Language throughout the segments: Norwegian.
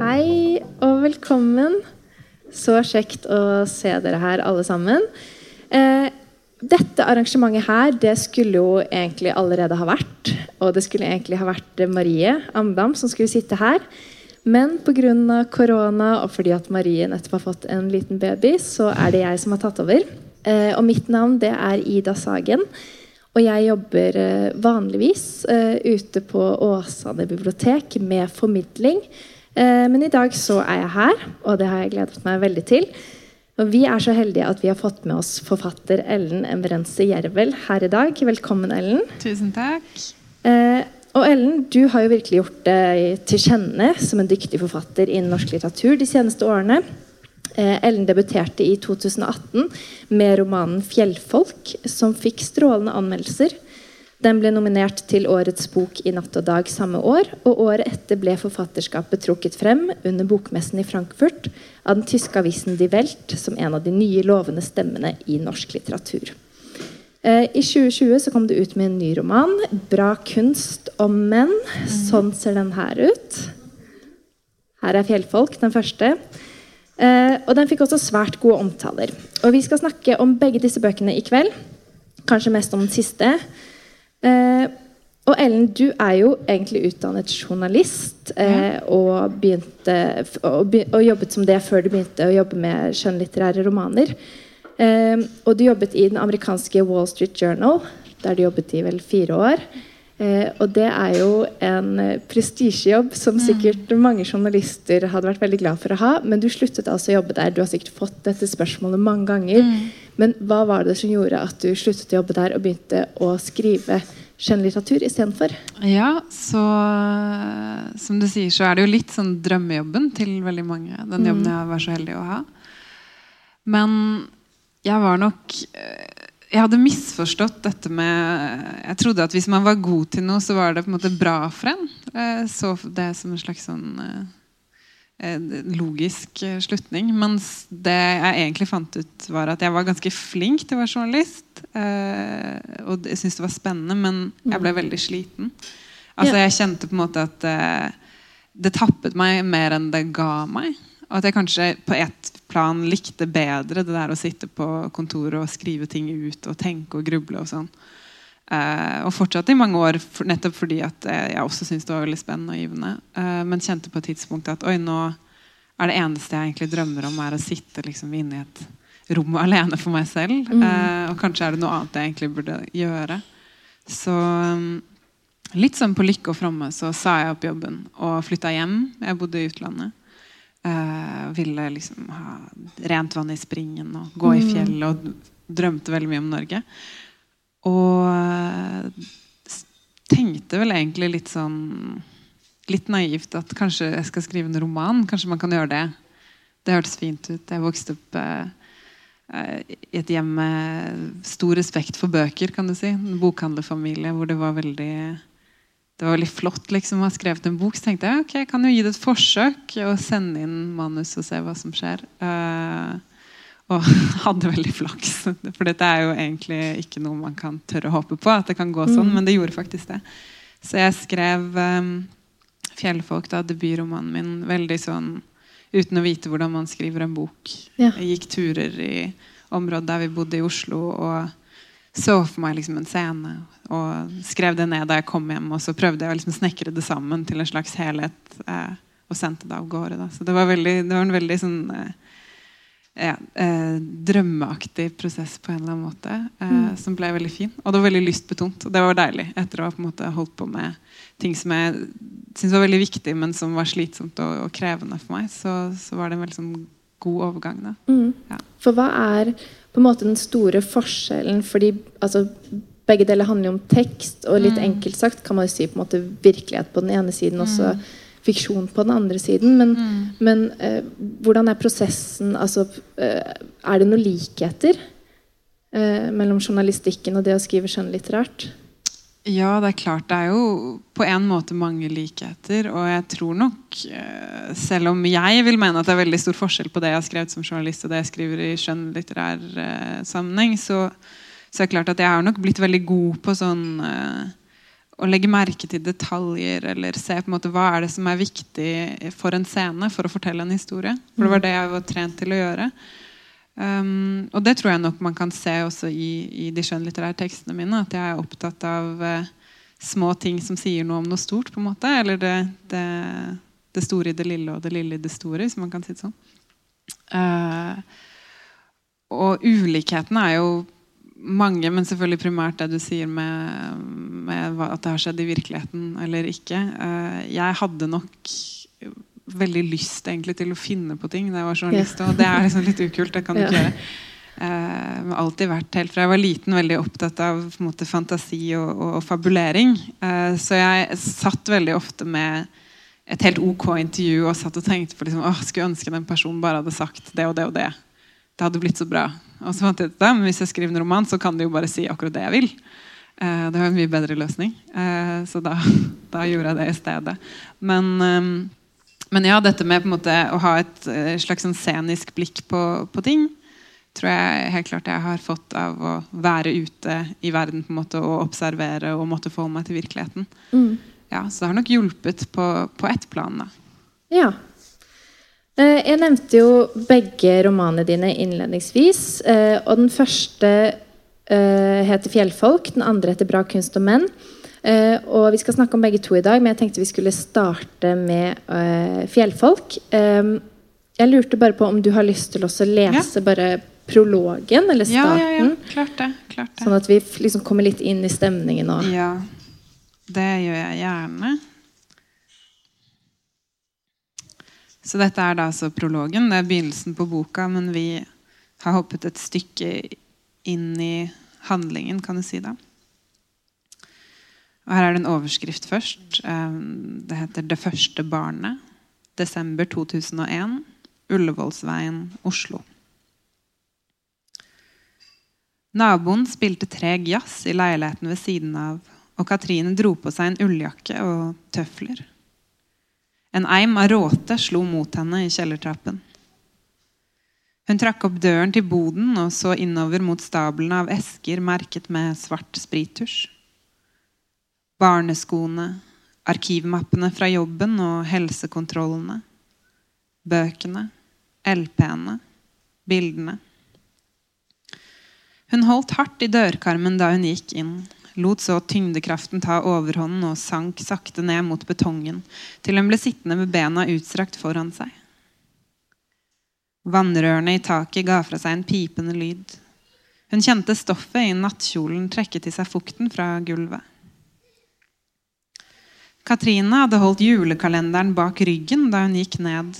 Hei og velkommen. Så kjekt å se dere her, alle sammen. Eh, dette arrangementet her, det skulle jo egentlig allerede ha vært. Og det skulle egentlig ha vært Marie Amdam som skulle sitte her. Men pga. korona og fordi at Marie nettopp har fått en liten baby, så er det jeg som har tatt over. Eh, og mitt navn det er Ida Sagen. Og jeg jobber eh, vanligvis eh, ute på Åsane bibliotek med formidling. Eh, men i dag så er jeg her, og det har jeg gledet meg veldig til. Og vi er så heldige at vi har fått med oss forfatter Ellen Emrense Jervel her i dag. Velkommen, Ellen. Tusen takk. Eh, og Ellen, du har jo virkelig gjort deg til kjenne som en dyktig forfatter innen norsk litteratur de seneste årene. Eh, Ellen debuterte i 2018 med romanen 'Fjellfolk', som fikk strålende anmeldelser. Den ble nominert til Årets bok i Natt og Dag samme år, og året etter ble forfatterskapet trukket frem under bokmessen i Frankfurt av den tyske avisen Die Welt som en av de nye lovende stemmene i norsk litteratur. Eh, I 2020 så kom det ut med en ny roman, 'Bra kunst om menn'. Sånn ser den her ut. Her er 'Fjellfolk', den første. Eh, og den fikk også svært gode omtaler. Og vi skal snakke om begge disse bøkene i kveld. Kanskje mest om den siste. Eh, og Ellen, du er jo egentlig utdannet journalist eh, og, begynte, og, be, og, jobbet som det før du begynte å jobbe med skjønnlitterære romaner. Eh, og du jobbet i den amerikanske Wall Street Journal, der du jobbet i vel fire år. Eh, og det er jo en eh, prestisjejobb som sikkert mange journalister hadde vært veldig glad for å ha. Men du sluttet altså å jobbe der. Du har sikkert fått dette spørsmålet mange ganger. Mm. Men hva var det som gjorde at du sluttet å jobbe der og begynte å skrive skjønnlitteratur istedenfor? Ja, så som du sier, så er det jo litt sånn drømmejobben til veldig mange. Den jobben jeg var så heldig å ha. Men jeg var nok Jeg hadde misforstått dette med Jeg trodde at hvis man var god til noe, så var det på en måte bra for en. Så det som en slags sånn logisk slutning. Mens det jeg egentlig fant ut, var at jeg var ganske flink til å være journalist. Eh, og jeg syntes det var spennende, men jeg ble veldig sliten. Altså Jeg kjente på en måte at eh, det tappet meg mer enn det ga meg. Og at jeg kanskje på et plan likte bedre det der å sitte på kontoret og skrive ting ut og tenke og gruble og sånn. Uh, og fortsatte i mange år for, nettopp fordi at uh, jeg også syntes det var veldig spennende og givende. Uh, men kjente på et tidspunkt at oi, nå er det eneste jeg egentlig drømmer om, er å sitte liksom inne i et rom alene for meg selv. Mm. og kanskje er det noe annet jeg egentlig burde gjøre. Så um, litt sånn på lykke og fromme så sa jeg opp jobben og flytta hjem. Jeg bodde i utlandet. Ville liksom ha rent vann i springen og gå mm. i fjellet og drømte veldig mye om Norge. Og eh, tenkte vel egentlig litt sånn Litt naivt at kanskje jeg skal skrive en roman. Kanskje man kan gjøre det. Det hørtes fint ut. Jeg vokste opp eh, i et hjem med stor respekt for bøker, kan du si. En bokhandlerfamilie hvor det var veldig det var veldig flott liksom, å ha skrevet en bok. Så tenkte jeg ok, jeg kan jo gi det et forsøk og sende inn manus og se hva som skjer. Uh, og hadde veldig flaks. For dette er jo egentlig ikke noe man kan tørre å håpe på. at det kan gå sånn, mm. Men det gjorde faktisk det. Så jeg skrev um, 'Fjellfolk', da, debutromanen min, veldig sånn uten å vite hvordan man skriver en bok. Ja. Jeg gikk turer i området der vi bodde i Oslo, og så for meg liksom en scene. Og skrev det ned da jeg kom hjem, og så prøvde jeg å liksom snekre det sammen til en slags helhet. Eh, og sendte det av gårde. Da. Så det var, veldig, det var en veldig sånn eh, ja, eh, drømmeaktig prosess på en eller annen måte. Eh, mm. Som ble veldig fin. Og det var veldig lystbetont. Og det var deilig etter å ha på en måte holdt på med ting som jeg syntes var veldig viktig, men som var slitsomt og, og krevende for meg. Så, så, var det en veldig sånn god overgang. Da. Mm. Ja. For hva er på en måte den store forskjellen? Fordi altså, begge deler handler jo om tekst, og litt mm. enkelt sagt kan man jo si på en måte virkelighet på den ene siden. også så fiksjon på den andre siden. Men, mm. men eh, hvordan er prosessen altså, eh, Er det noen likheter eh, mellom journalistikken og det å skrive skjønnlitterært? Ja, det er klart. Det er jo på en måte mange likheter. Og jeg tror nok, eh, selv om jeg vil mene at det er veldig stor forskjell på det jeg har skrevet som journalist og det jeg skriver i skjønnlitterær eh, sammenheng, så, så, er det klart at jeg har nok blitt veldig god på sånn eh, å legge merke til detaljer eller se på en måte hva er det som er viktig for en scene for å fortelle en historie. For det var det jeg var trent til å gjøre. Um, og det tror jeg nok man kan se også i, i de skjønnlitterære tekstene mine. At jeg er opptatt av uh, små ting som sier noe om noe stort. på en måte, Eller det, det, det, store i det lille og det lille i det store, hvis man kan si det sånn. Uh, og ulikhetene er jo mange, men selvfølgelig primært det du sier med, med at det har skjedd i virkeligheten eller ikke. Uh, jeg hadde nok veldig lyst egentlig til å finne på ting da jeg var journalist. Og det er liksom litt ukult. Det kan du ikke gjøre. Uh, alltid vært helt Fra jeg var liten veldig opptatt av måte, fantasi og, og, og fabulering. Uh, så jeg satt veldig ofte med et helt ok intervju og satt og tenkte på liksom, åh, skulle ønske den personen bare hadde sagt det og det og det. Det hadde blitt så bra. Og så fant jeg ut men Hvis jeg skriver en roman, så kan de jo bare si akkurat det jeg vil. Uh, det var en mye bedre løsning. så da, da, gjorde jeg det i stedet. Men um, men ja, dette med måte, å ha et eh, slags sånn scenisk blikk på, på, ting tror jeg helt klart jeg har fått av å være ute i verden på en måte og observere og måtte forholde meg til virkeligheten. Mm. Ja, Så det har nok hjulpet på, på ett plan. da. Ja. Eh, jeg nevnte jo begge romanene dine innledningsvis. Eh, og den første heter 'Fjellfolk', den andre heter 'Bra kunst og menn'. Uh, og Vi skal snakke om begge to i dag, men jeg tenkte vi skulle starte med uh, fjellfolk. Um, jeg lurte bare på om du har lyst til å lese ja. bare prologen, eller starten? Ja, ja, ja. Klart det, klart det. Sånn at vi liksom kommer litt inn i stemningen nå. Ja, det gjør jeg gjerne. Så dette er da altså prologen. Det er begynnelsen på boka, men vi har hoppet et stykke inn i handlingen, kan du si det. Og her er det en overskrift først. Ehm, det heter 'Det første barnet'. Desember 2001. Ullevålsveien, Oslo. Naboen spilte treg jazz i leiligheten ved siden av, og Katrine dro på seg en ulljakke og tøfler. En eim av råte slo mot henne i kjellertrappen. Hun trakk opp døren til boden og så innover mot stablene av esker merket med svart sprittusj barneskoene, arkivmappene fra jobben og helsekontrollene, bøkene, LP-ene, bildene. Hun holdt hardt i dørkarmen da hun gikk inn, lot så tyngdekraften ta overhånden og sank sakte ned mot betongen til hun ble sittende med bena utstrakt foran seg. Vannrørene i taket ga fra seg en pipende lyd. Hun kjente stoffet i nattkjolen trekke til seg fukten fra gulvet. Katrine hadde holdt julekalenderen bak ryggen da hun gikk ned.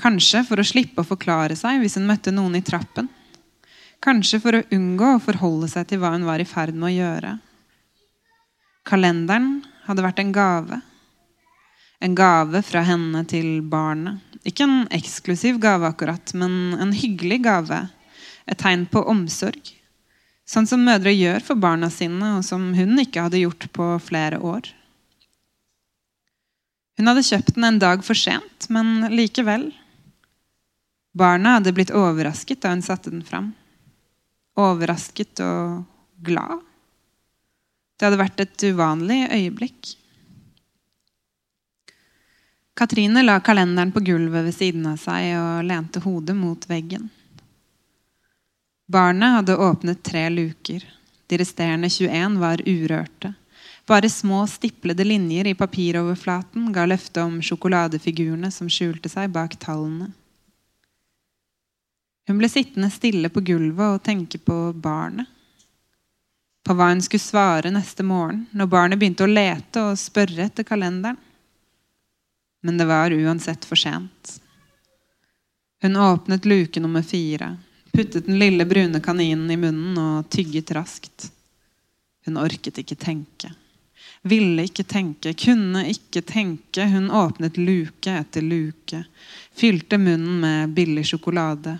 Kanskje for å slippe å forklare seg hvis hun møtte noen i trappen. Kanskje for å unngå å forholde seg til hva hun var i ferd med å gjøre. Kalenderen hadde vært en gave. En gave fra henne til barnet. Ikke en eksklusiv gave, akkurat, men en hyggelig gave. Et tegn på omsorg. Sånn som mødre gjør for barna sine, og som hun ikke hadde gjort på flere år. Hun hadde kjøpt den en dag for sent, men likevel. Barna hadde blitt overrasket da hun satte den fram. Overrasket og glad. Det hadde vært et uvanlig øyeblikk. Katrine la kalenderen på gulvet ved siden av seg og lente hodet mot veggen. Barnet hadde åpnet tre luker. De resterende 21 var urørte. Bare små, stiplede linjer i papiroverflaten ga løfte om sjokoladefigurene som skjulte seg bak tallene. Hun ble sittende stille på gulvet og tenke på barnet. På hva hun skulle svare neste morgen når barnet begynte å lete og spørre etter kalenderen. Men det var uansett for sent. Hun åpnet luke nummer fire, puttet den lille brune kaninen i munnen og tygget raskt. Hun orket ikke tenke. Ville ikke tenke, kunne ikke tenke. Hun åpnet luke etter luke. Fylte munnen med billig sjokolade.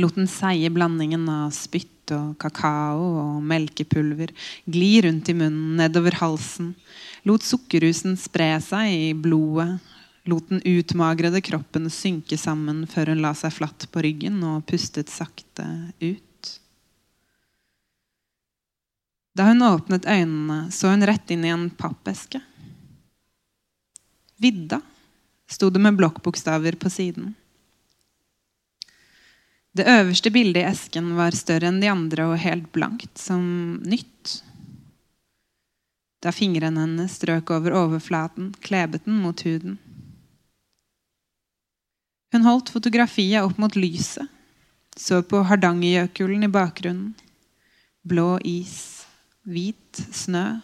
Lot den seige blandingen av spytt og kakao og melkepulver gli rundt i munnen, nedover halsen. Lot sukkerrusen spre seg i blodet. Lot den utmagrede kroppen synke sammen før hun la seg flatt på ryggen og pustet sakte ut. Da hun åpnet øynene, så hun rett inn i en pappeske. Vidda sto det med blokkbokstaver på siden. Det øverste bildet i esken var større enn de andre og helt blankt, som nytt. Da fingrene hennes strøk over overflaten, klebet den mot huden. Hun holdt fotografiet opp mot lyset, så på Hardangerjøkulen i bakgrunnen. Blå is, hvit snø.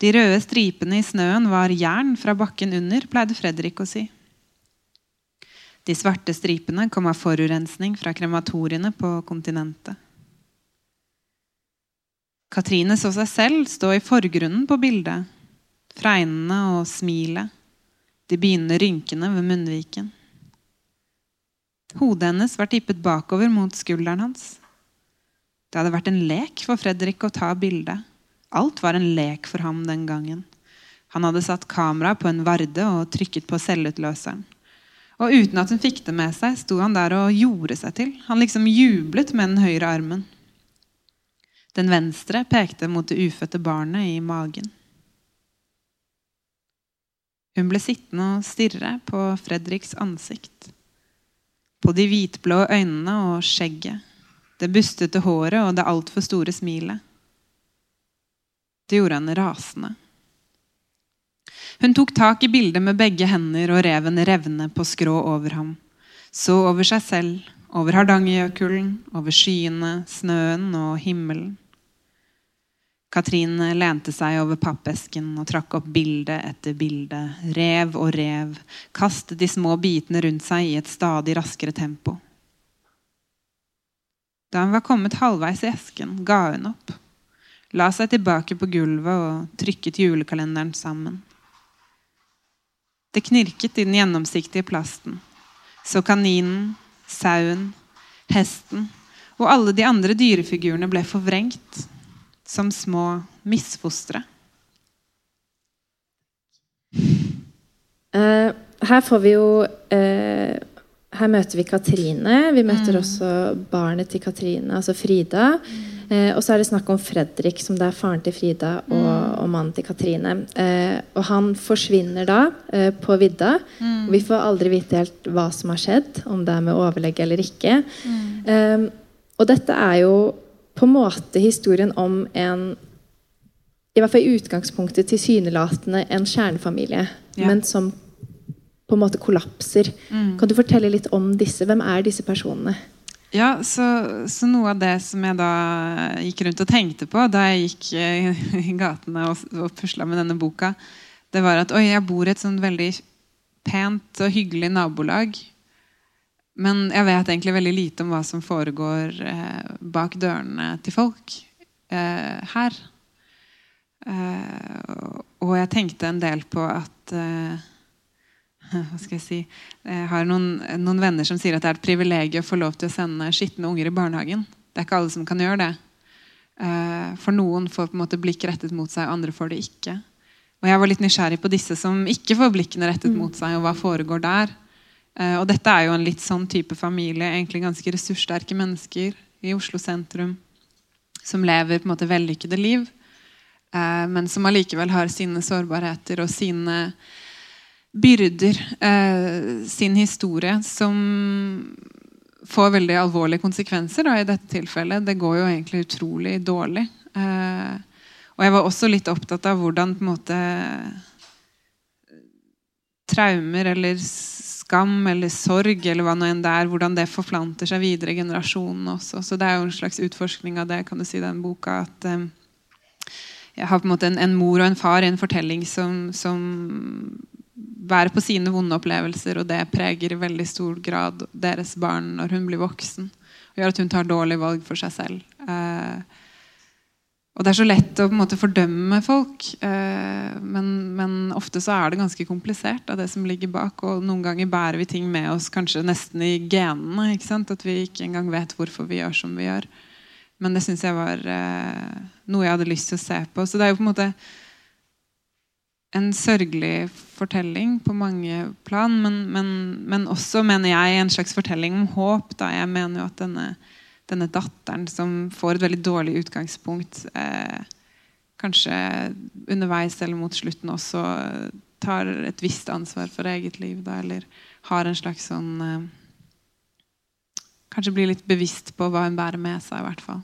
De røde stripene i snøen var jern fra bakken under, pleide Fredrik å si. De svarte stripene kom av forurensning fra krematoriene på kontinentet. Katrine så seg selv stå i forgrunnen på bildet, fregnene og smilet, de begynnende rynkene ved munnviken. Hodet hennes var tippet bakover mot skulderen hans. Det hadde vært en lek for Fredrik å ta bildet. Alt var en lek for ham den gangen. Han hadde satt kamera på en varde og trykket på selvutløseren. Og uten at hun fikk det med seg, sto han der og gjorde seg til. Han liksom jublet med den høyre armen. Den venstre pekte mot det ufødte barnet i magen. Hun ble sittende og stirre på Fredriks ansikt. På de hvitblå øynene og skjegget, det bustete håret og det altfor store smilet. Det gjorde henne rasende. Hun tok tak i bildet med begge hender og rev en revne på skrå over ham. Så over seg selv, over Hardangerjøkulen, over skyene, snøen og himmelen. Katrine lente seg over pappesken og trakk opp bilde etter bilde. Rev og rev, kastet de små bitene rundt seg i et stadig raskere tempo. Da hun var kommet halvveis i esken, ga hun opp la seg tilbake på gulvet og trykket julekalenderen sammen. Det knirket i den gjennomsiktige plasten. Så kaninen, sauen, hesten og alle de andre dyrefigurene ble forvrengt som små misfostre. Uh, her får vi jo uh, Her møter vi Katrine. Vi møter mm. også barnet til Katrine, altså Frida. Mm. Eh, og så er det snakk om Fredrik, som det er faren til Frida og, mm. og mannen til Katrine. Eh, og han forsvinner da eh, på vidda. Mm. Vi får aldri vite helt hva som har skjedd, om det er med overlegg eller ikke. Mm. Eh, og dette er jo på en måte historien om en i hvert fall i utgangspunktet tilsynelatende en kjernefamilie, ja. men som på en måte kollapser. Mm. Kan du fortelle litt om disse? Hvem er disse personene? Ja, så, så, noe av det som jeg da gikk rundt og tenkte på da jeg gikk eh, i gatene og, og pusla med denne boka, det var at oi, jeg bor i et sånn veldig pent og hyggelig nabolag. Men jeg vet egentlig veldig lite om hva som foregår eh, bak dørene til folk eh, her. Eh, og jeg tenkte en del på at eh, hva skal jeg si Jeg har noen, noen, venner som sier at det er et privilegium å få lov til å sende skitne unger i barnehagen. Det er ikke alle som kan gjøre det. Eh, for noen får på en måte blikk rettet mot seg, andre får det ikke. Og Jeg var litt nysgjerrig på disse som ikke får blikkene rettet mm. mot seg, og hva foregår der. Eh, og Dette er jo en litt sånn type familie. egentlig Ganske ressurssterke mennesker i Oslo sentrum som lever på en måte vellykkede liv, eh, men som allikevel har sine sårbarheter og sine byrder eh, sin historie som får veldig alvorlige konsekvenser da, i dette tilfellet. Det går jo egentlig utrolig dårlig. Eh, og jeg var også litt opptatt av hvordan på en måte traumer eller skam eller sorg eller hva nå enn det er, hvordan det forplanter seg videre i generasjonene også. Så det er jo en slags utforskning av det, kan du si, den boka. at eh, jeg har på en måte en, en, mor og en far i en fortelling som, som være på sine vonde opplevelser, og det preger i veldig stor grad deres barn når hun blir voksen. Og gjør at hun tar dårlige valg for seg selv. Eh, og det er så lett å på en måte fordømme folk, eh, men, men, ofte så er det ganske komplisert av det som ligger bak. Og noen ganger bærer vi ting med oss kanskje nesten i genene. ikke sant? At vi ikke engang vet hvorfor vi gjør som vi gjør. Men det syns jeg var eh, noe jeg hadde lyst til å se på. Så det er jo på en måte en sørgelig fortelling på mange plan, men, men, men, også, mener jeg, en slags fortelling om håp. Da. Jeg mener jo at denne denne datteren som får et veldig dårlig utgangspunkt. Eh, kanskje underveis eller mot slutten også tar et visst ansvar for eget liv. Da, eller har en slags sånn eh, Kanskje blir litt bevisst på hva hun bærer med seg. i hvert fall.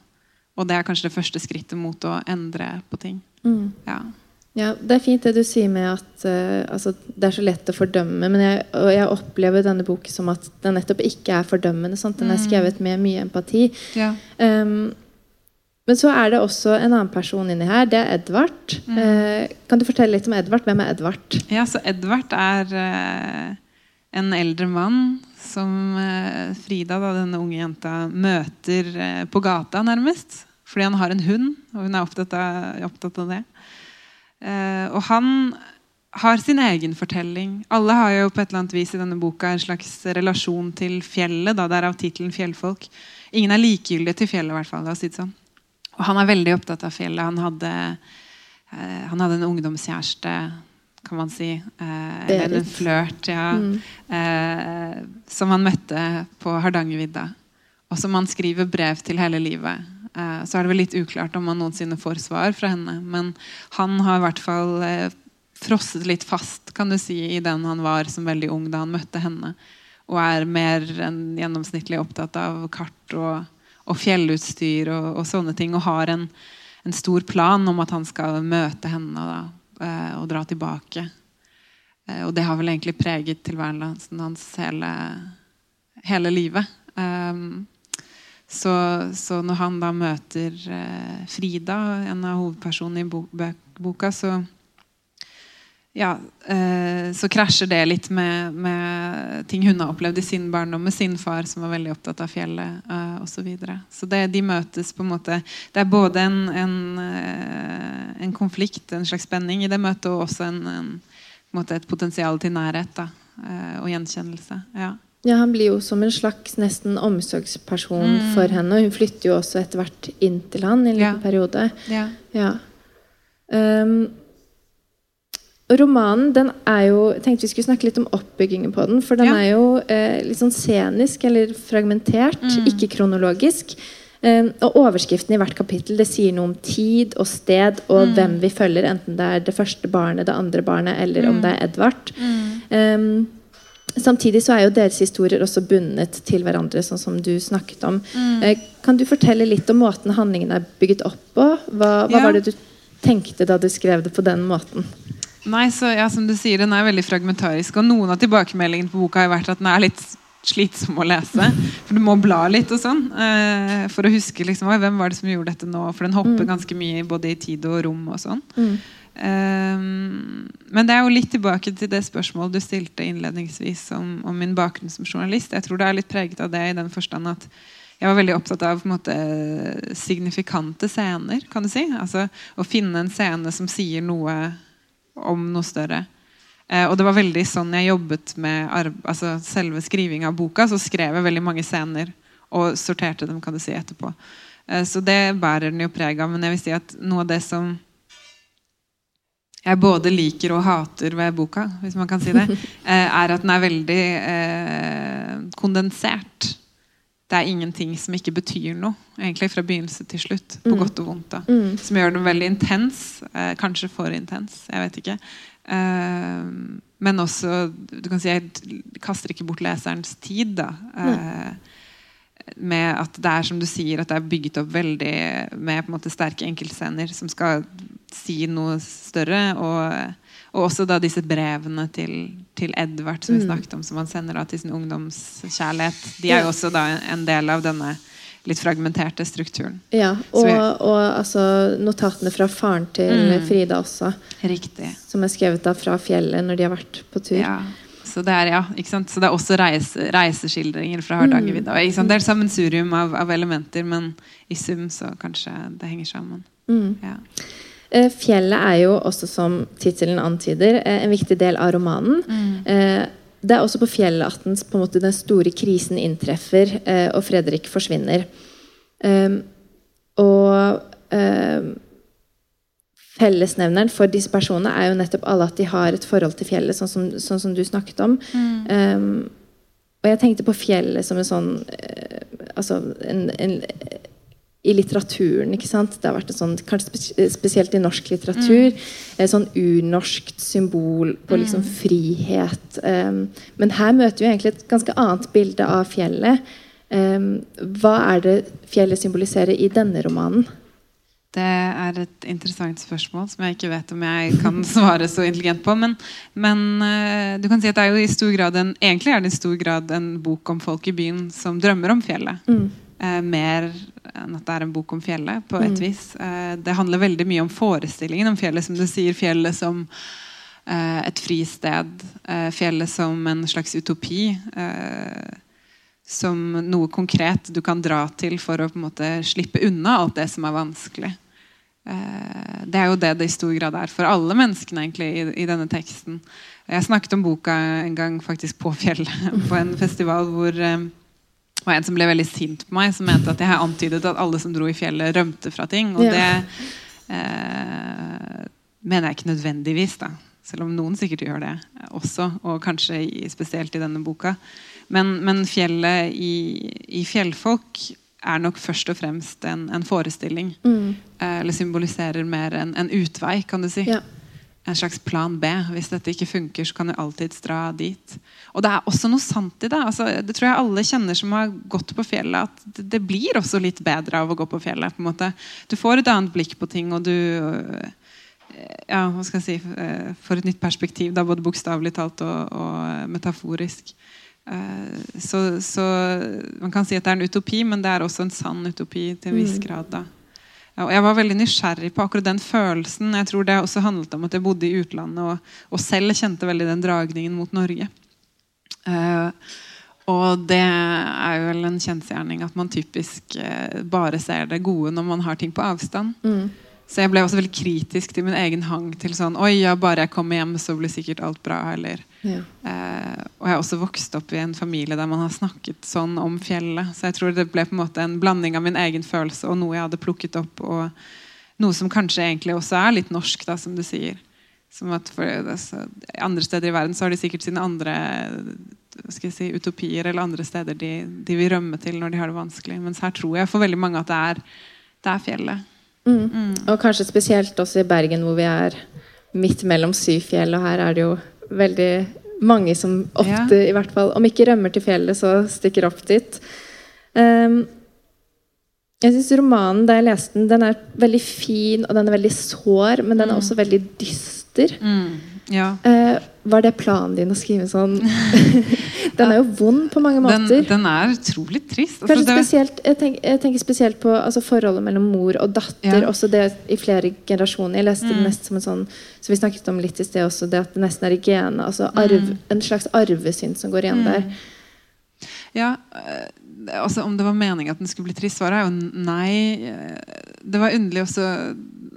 Og det er kanskje det første skrittet mot å endre på ting. Mm. Ja. Ja, Det er fint det du sier med at uh, altså, det er så lett å fordømme. Men jeg, og jeg opplever denne boken som at den nettopp ikke er fordømmende. Sant? Den er Mm. skrevet med mye empati. Ja. Um, men så er det også en annen person inni her. Det er Edvard. Mm. Uh, kan du fortelle litt om Edvard? Hvem er Edvard? Ja, så Edvard er uh, en eldre mann som Frida, da, denne unge jenta, møter på gata, nærmest. Fordi han har en hund, og hun er opptatt av, opptatt av det. Eh, og han har sin egen fortelling. Alle har jo på et eller annet vis i denne boka en slags relasjon til fjellet. Da, Derav tittelen 'Fjellfolk'. Ingen er likegyldige til fjellet, i hvert fall. Si sånn. Og han er veldig opptatt av fjellet. Han hadde, eh, han hadde en ungdomskjæreste, kan man si. Eh, eller en flørt, ja. Mm. Eh, som han møtte på Hardangervidda. Og som han skriver brev til hele livet. Eh, så er det vel litt uklart om han noensinne får svar fra henne. Men han har i hvert fall eh, frosset litt fast kan du si, i den han var som veldig ung da han møtte henne. Og er mer enn gjennomsnittlig opptatt av kart og, og fjellutstyr og, og sånne ting. Og har en, en stor plan om at han skal møte henne da, eh, og dra tilbake. Og det har vel egentlig preget tilværelsen hans hele, hele livet. Um, så, så når han da møter eh, Frida, en av hovedpersonene i bo boka, så ja, eh, så krasjer det litt med, med ting hun har opplevd i sin barndom med sin far, som var veldig opptatt av fjellet eh, osv. Så, så det, de møtes på en måte Det er både en, en, eh, en konflikt, en slags spenning i det møtet, og også en, et potensial til nærhet da, eh, og gjenkjennelse. Ja. Ja, Han blir jo som en slags nesten omsorgsperson Mm. for henne. Og hun flytter jo også etter hvert inn til han i en Ja. liten periode. Ja. Ja. Um, romanen den er jo Jeg tenkte vi skulle snakke litt om oppbyggingen på den. For den Ja. er jo eh, litt sånn scenisk eller fragmentert, Mm. ikke kronologisk. Um, og overskriften i hvert kapittel det sier noe om tid og sted og Mm. hvem vi følger. Enten det er det første barnet, det andre barnet eller om Mm. det er Edvard. Mm. Um, samtidig så er jo deres historier også bundet til hverandre, sånn som du snakket om. Mm. Eh, Kan du fortelle litt om måten handlingen er bygget opp på? Hva, hva Ja. var det du tenkte da du skrev det på den måten? Nei, så ja, som du sier, Den er veldig fragmentarisk. Og noen av tilbakemeldingene på boka har vært at den er litt slitsom å lese. For du må bla litt og sånn. Eh, for å huske liksom, hvem var det som gjorde dette nå. For den hopper Mm. ganske mye både i tid og rom og sånn. Mm. Um, men det er jo litt tilbake til det spørsmålet du stilte innledningsvis om, om min bakgrunn som journalist. Jeg tror det er litt preget av det i den forstand at jeg var veldig opptatt av måte, signifikante scener. kan du si. Altså Å finne en scene som sier noe om noe større. Eh, og det var veldig sånn jeg jobbet med altså selve skrivinga av boka. Så skrev jeg veldig mange scener og sorterte dem kan du si etterpå. Eh, så det bærer den jo preg av. Men jeg vil si at noe av det som jeg både liker og hater ved boka, hvis man kan si det, eh, er at den er veldig eh, kondensert. Det er ingenting som ikke betyr noe, egentlig fra begynnelse til slutt. På Mm. godt og vondt. da. Mm. Som gjør den veldig intens. Eh, kanskje for intens. Jeg vet ikke. Eh, men også du kan si, Jeg kaster ikke bort leserens tid. da. Eh, med at det er som du sier, at det er bygget opp veldig med på en måte sterke enkeltscener som skal si noe større. Og, og også da disse brevene til, til Edvard som vi Mm. snakket om, som han sender da til sin ungdomskjærlighet. De er jo også da en del av denne litt fragmenterte strukturen. Ja, og, vi- og altså, notatene fra faren til Mm. Frida også, Riktig. som er skrevet da fra fjellet når de har vært på tur. Ja. Så det er, ja, ikke sant? Så det er også reise, reiseskildringer fra Hardangervidda. Mm. Det er et sammensurium av, av elementer, men i sum så kanskje det henger sammen. Mm. Ja. Eh, Fjellet er jo også, som tittelen antyder, eh, en viktig del av romanen. Mm. Det er også på fjellet at den, måte, den store krisen inntreffer, eh, og Fredrik forsvinner. Og fellesnevneren for disse personene er jo nettopp alle at de har et forhold til fjellet, sånn som, sånn som du snakket om. Um, og jeg tenkte på fjellet som en sånn uh, altså en, en, i litteraturen. ikke sant? Det har vært en sånn, Kanskje spesielt i norsk litteratur. Mm. Et sånn urnorskt symbol på liksom mm. frihet. Um, men her møter vi egentlig et ganske annet bilde av fjellet. Um, hva er det fjellet symboliserer i denne romanen? Det er et interessant spørsmål som jeg ikke vet om jeg kan svare så intelligent på. Men, men uh, du kan si at det er jo i stor grad en, egentlig er det i stor grad en bok om folk i byen som drømmer om fjellet. Mm. Eh, mer enn at det er en bok om fjellet, på et mm. vis. Eh, det handler veldig mye om forestillingen om fjellet, som du sier. Fjellet som et fristed. fjellet som en slags utopi. som noe konkret du kan dra til for å på en måte slippe unna alt det som er vanskelig. Eh, det er jo det det i stor grad er for alle menneskene egentlig i, i, denne teksten. Jeg snakket om boka en gang faktisk på fjellet på en festival hvor det var en som ble veldig sint på meg, som mente at jeg antydet at alle som dro i fjellet, rømte fra ting. Og det eh, mener jeg ikke nødvendigvis, da. Selv om noen sikkert gjør det også, og kanskje i, spesielt i denne boka. Men, men fjellet i, i fjellfolk er nok først og fremst en, en forestilling. Mm. Eh, eller symboliserer mer en, en utvei, kan du si. Ja. En slags plan B. Hvis dette ikke funker, så kan du alltids dra dit. Og det er også noe sant i det. Altså, det tror jeg alle kjenner som har gått på fjellet. At det, det, blir også litt bedre av å gå på fjellet. på en måte. Du får et annet blikk på ting, og du eh, ja, hva skal jeg si, eh, får et nytt perspektiv, da, både bokstavelig talt og, og metaforisk. Eh, så, så, man kan si at det er en utopi, men det er også en sann utopi til en viss mm. grad. da. Ja, jeg var veldig nysgjerrig på akkurat den følelsen. Jeg tror det også handlet om at jeg bodde i utlandet og, og selv kjente veldig den dragningen mot Norge. Uh, og det er jo vel en kjensgjerning at man typisk uh, bare ser det gode når man har ting på avstand. Mm. Så jeg ble også veldig kritisk til min egen hang til sånn Oi, ja, bare jeg kommer hjem, så blir sikkert alt bra. Eller, ja. eh, og jeg har også vokst opp i en familie der man har snakket sånn om fjellet. Så jeg tror det ble på en måte en blanding av min egen følelse og noe jeg hadde plukket opp. Og noe som kanskje egentlig også er litt norsk, da, som du sier. Som at for, altså, Andre steder i verden så har de sikkert sine andre skal jeg si, utopier eller andre steder de, de vil rømme til når de har det vanskelig. Mens her tror jeg for veldig mange at det er, det er fjellet. Mm. Mm. Og kanskje spesielt også i Bergen, hvor vi er midt mellom syv fjell. Og her er det jo veldig mange som ofte, ja. i hvert fall, om ikke rømmer til fjellet, så stikker opp dit. Um, jeg syns romanen da jeg leste den, den er veldig fin og den er veldig sår, men den er mm. også veldig dyster. Mm. Ja. Uh, var det planen din å skrive sånn? den er jo vond på mange måter. Den, den er utrolig trist. Altså, spesielt, jeg, tenker, jeg, tenker, spesielt på altså, forholdet mellom mor og datter. Ja. Også det i flere generasjoner. Jeg leste mm. det nesten som en sånn som vi snakket om litt i sted også, det at det nesten er i genet. Altså arv, mm. En slags arvesyn som går igjen mm. der. Ja, eh, altså Om det var meningen at den skulle bli trist, svaret er jo nei. Det var underlig også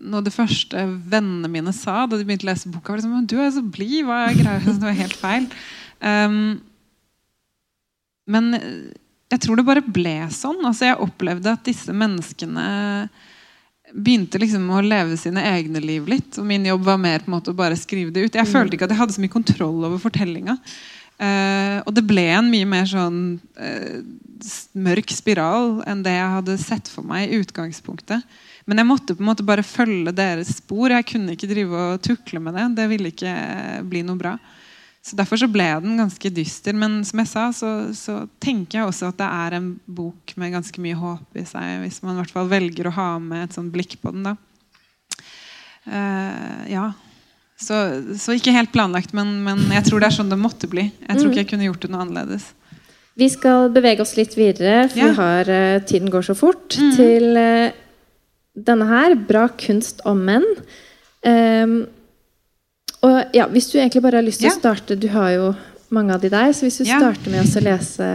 noe av det første vennene mine sa da de begynte å lese boka, var liksom, du er så blid. Hva er greia? Det var helt feil. Um, men jeg tror det bare ble sånn. Altså, jeg opplevde at disse menneskene begynte liksom å leve sine egne liv litt. Og min jobb var mer på en måte å bare skrive det ut. Jeg følte ikke at jeg hadde så mye kontroll over fortellinga. Uh, og det ble en mye mer sånn uh, mørk spiral enn det jeg hadde sett for meg i utgangspunktet. Men jeg måtte på en måte bare følge deres spor. Jeg kunne ikke drive og tukle med det. Det ville ikke bli noe bra. Så Derfor så ble den ganske dyster. Men som jeg sa, så, så, tenker jeg også at det er en bok med ganske mye håp i seg. Hvis man i hvert fall velger å ha med et sånt blikk på den. da. Uh, ja. Så, så, ikke helt planlagt, men, men, jeg tror det er sånn det måtte bli. Jeg tror ikke jeg kunne gjort det noe annerledes. Vi skal bevege oss litt videre, for ja. har, uh, tiden går så fort. Mm. Til uh, denne her, 'Bra kunst om menn'. Um, og ja, Hvis du egentlig bare har lyst til ja. å starte Du har jo mange av de der. Så hvis du ja. starter med å lese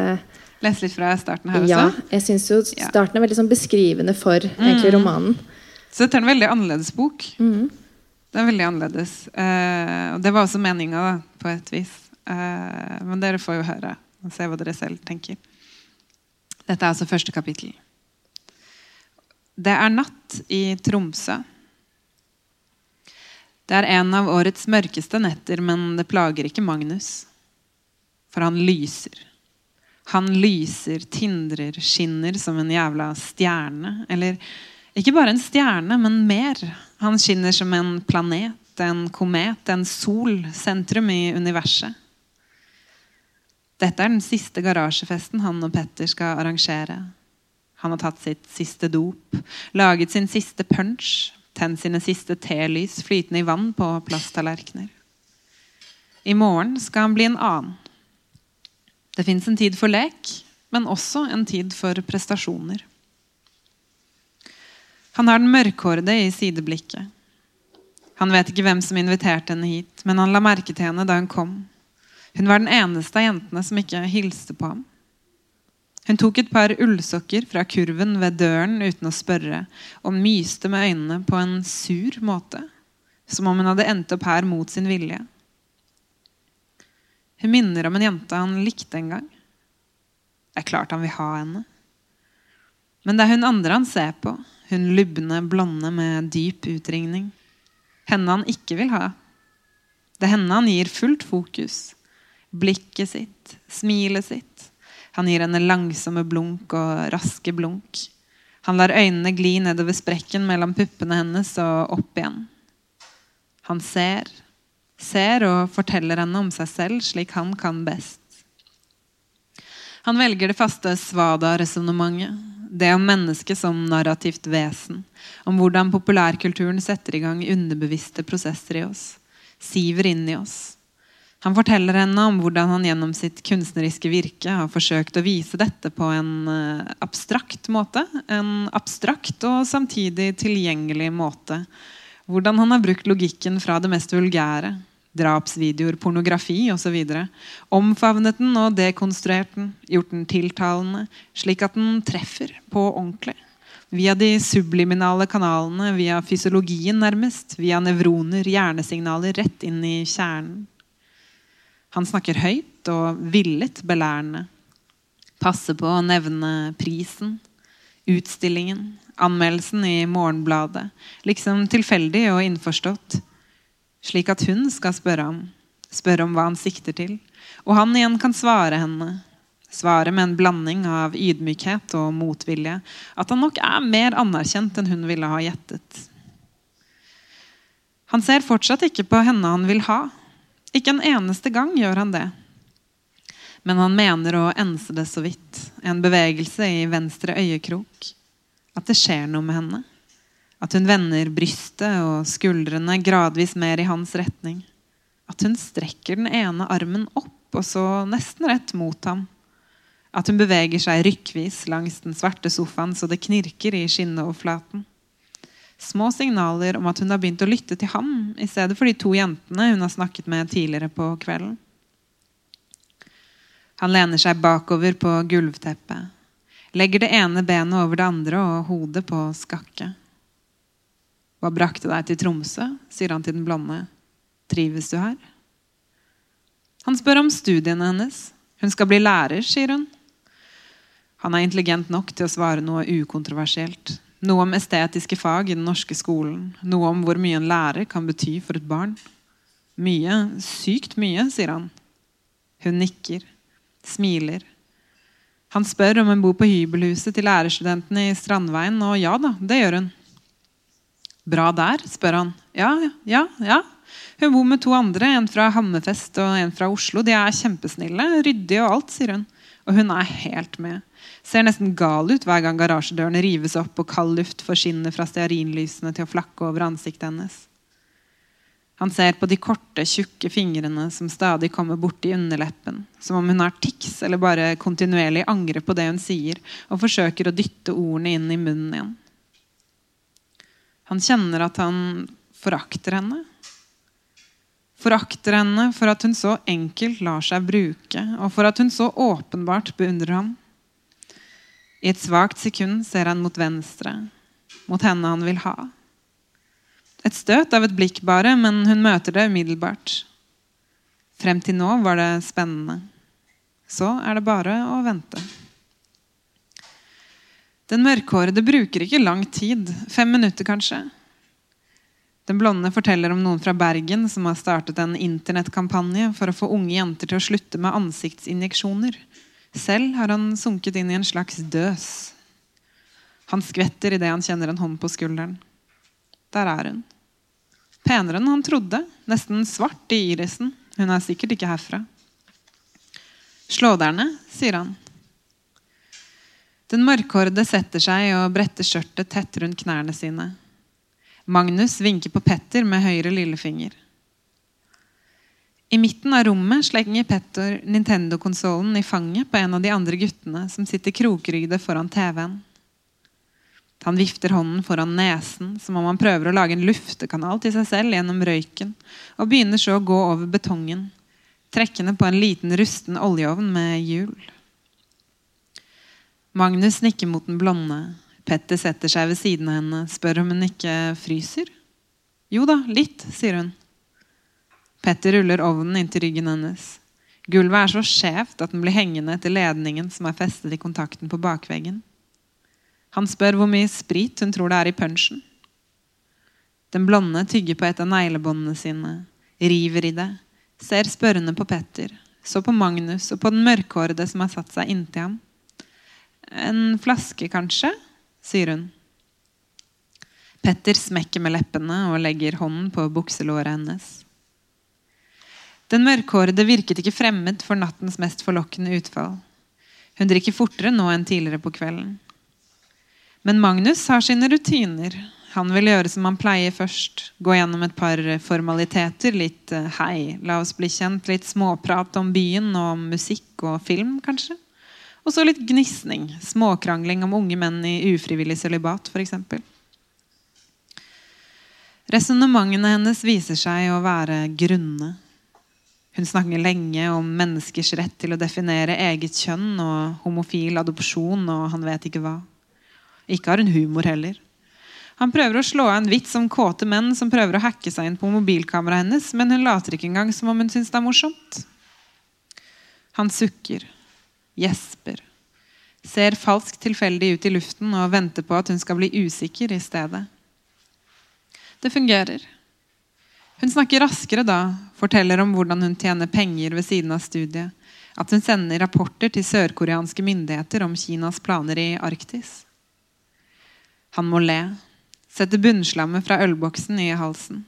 Lese litt fra starten her ja, også? Jeg syns jo starten er veldig sånn beskrivende for egentlig, mm. romanen. Så dette er en veldig annerledes bok. Mm. Det er veldig annerledes. Uh, og det var også meninga, på et vis. Uh, men dere får jo høre og se hva dere selv tenker. Dette er altså første kapittel. Det er natt i Tromsø. Det er en av årets mørkeste netter, men det plager ikke Magnus. For han lyser. Han lyser, tindrer, skinner som en jævla stjerne. Eller ikke bare en stjerne, men mer. Han skinner som en planet, en komet, en sol, sentrum i universet. Dette er den siste garasjefesten han og Petter skal arrangere. Han har tatt sitt siste dop, laget sin siste punch, tent sine siste telys flytende i vann på plasttallerkener. I morgen skal han bli en annen. Det fins en tid for lek, men også en tid for prestasjoner. Han har den mørkhårede i sideblikket. Han vet ikke hvem som inviterte henne hit, men han la merke til henne da hun kom. Hun var den eneste av jentene som ikke hilste på ham. Hun tok et par ullsokker fra kurven ved døren uten å spørre, og myste med øynene på en sur måte, som om hun hadde endt opp her mot sin vilje. Hun minner om en jente han likte en gang. Det er klart han vil ha henne. Men det er hun andre han ser på, hun lubne, blonde med dyp utringning. Henne han ikke vil ha. Det er henne han gir fullt fokus. Blikket sitt, smilet sitt. Han gir henne langsomme blunk og raske blunk. Han lar øynene gli nedover sprekken mellom puppene hennes og opp igjen. Han ser, ser og forteller henne om seg selv slik han kan best. Han velger det faste svada-resonnementet. Det om mennesket som narrativt vesen. Om hvordan populærkulturen setter i gang underbevisste prosesser i oss. Siver inn i oss. Han forteller henne om hvordan han gjennom sitt kunstneriske virke har forsøkt å vise dette på en eh, abstrakt måte. En abstrakt og samtidig tilgjengelig måte. Hvordan han har brukt logikken fra det mest vulgære drapsvideoer, pornografi osv. Omfavnet den og dekonstruert den, gjort den tiltalende, slik at den treffer på ordentlig. Via de subliminale kanalene, via fysiologien nærmest, via nevroner, hjernesignaler rett inn i kjernen. Han snakker høyt og villet belærende. Passer på å nevne prisen, utstillingen, anmeldelsen i Morgenbladet. Liksom tilfeldig og innforstått slik at hun skal spørre ham, spørre om hva han sikter til. Og han igjen kan svare henne, svare med en blanding av ydmykhet og motvilje, at han nok er mer anerkjent enn hun ville ha gjettet. Han ser fortsatt ikke på henne han vil ha. Ikke en eneste gang gjør han det. Men han mener å ense det så vidt. En bevegelse i venstre øyekrok. At det skjer noe med henne. At hun vender brystet og skuldrene gradvis mer i hans retning. At hun strekker den ene armen opp og så nesten rett mot ham. At hun beveger seg rykkvis langs den svarte sofaen så det knirker i skinneoverflaten. Små signaler om at hun har begynt å lytte til ham i stedet for de to jentene hun har snakket med tidligere på kvelden. Han lener seg bakover på gulvteppet, legger det ene benet over det andre og hodet på skakket. Hva brakte deg til Tromsø? sier han til den blonde. Trives du her? Han spør om studiene hennes. Hun skal bli lærer, sier hun. Han er intelligent nok til å svare noe ukontroversielt. Noe om estetiske fag i den norske skolen. Noe om hvor mye en lærer kan bety for et barn. Mye, sykt mye, sier han. Hun nikker, smiler. Han spør om hun bor på hybelhuset til lærerstudentene i Strandveien, og ja da, det gjør hun. Bra der? spør han. Ja, ja, ja. Hun bor med to andre, en fra Hammerfest og en fra Oslo. De er kjempesnille, ryddige og alt, sier hun. Og hun er helt med. Ser nesten gal ut hver gang garasjedørene rives opp og kald luft forsvinner fra stearinlysene til å flakke over ansiktet hennes. Han ser på de korte, tjukke fingrene som stadig kommer borti underleppen, som om hun har tics eller bare kontinuerlig angrer på det hun sier, og forsøker å dytte ordene inn i munnen igjen. Han kjenner at han forakter henne. Forakter henne for at hun så enkelt lar seg bruke, og for at hun så åpenbart beundrer ham. I et svakt sekund ser han mot venstre, mot henne han vil ha. Et støt av et blikk bare, men hun møter det umiddelbart. Frem til nå var det spennende. Så er det bare å vente. Den mørkhårede bruker ikke lang tid. Fem minutter, kanskje. Den blonde forteller om noen fra Bergen som har startet en internettkampanje for å få unge jenter til å slutte med ansiktsinjeksjoner. Selv har han sunket inn i en slags døs. Han skvetter idet han kjenner en hånd på skulderen. Der er hun. Penere enn han trodde. Nesten svart i irisen. Hun er sikkert ikke herfra. Slå deg ned, sier han. Den mørkhårede setter seg og bretter skjørtet tett rundt knærne sine. Magnus vinker på Petter med høyre lillefinger. I midten av rommet slenger Petter Nintendo-konsollen i fanget på en av de andre guttene som sitter krokrygde foran TV-en. Han vifter hånden foran nesen som om han prøver å lage en luftekanal til seg selv gjennom røyken, og begynner så å gå over betongen, trekkende på en liten rusten oljeovn med hjul. Magnus nikker mot den blonde. Petter setter seg ved siden av henne, spør om hun ikke fryser. Jo da, litt, sier hun. Petter ruller ovnen inntil ryggen hennes. Gulvet er så skjevt at den blir hengende etter ledningen som er festet i kontakten på bakveggen. Han spør hvor mye sprit hun tror det er i punsjen. Den blonde tygger på et av neglebåndene sine, river i det, ser spørrende på Petter, så på Magnus og på den mørkhårede som har satt seg inntil ham. En flaske, kanskje? Sier hun. Petter smekker med leppene og legger hånden på bukselåret hennes. Den mørkhårede virket ikke fremmed for nattens mest forlokkende utfall. Hun drikker fortere nå enn tidligere på kvelden. Men Magnus har sine rutiner. Han vil gjøre som han pleier først. Gå gjennom et par formaliteter. Litt eh, hei, la oss bli kjent. Litt småprat om byen og om musikk og film, kanskje. Og så litt gnisning. Småkrangling om unge menn i ufrivillig sølibat, f.eks. Resonnementene hennes viser seg å være grunne. Hun snakker lenge om menneskers rett til å definere eget kjønn og homofil adopsjon og han vet ikke hva. Ikke har hun humor heller. Han prøver å slå av en vits om kåte menn som prøver å hacke seg inn på mobilkameraet hennes, men hun later ikke engang som om hun syns det er morsomt. Han sukker, gjesper, ser falskt tilfeldig ut i luften og venter på at hun skal bli usikker i stedet. Det fungerer. Hun snakker raskere da, forteller om hvordan hun tjener penger ved siden av studiet, at hun sender rapporter til sørkoreanske myndigheter om Kinas planer i Arktis. Han må le. Sette bunnslammet fra ølboksen i halsen.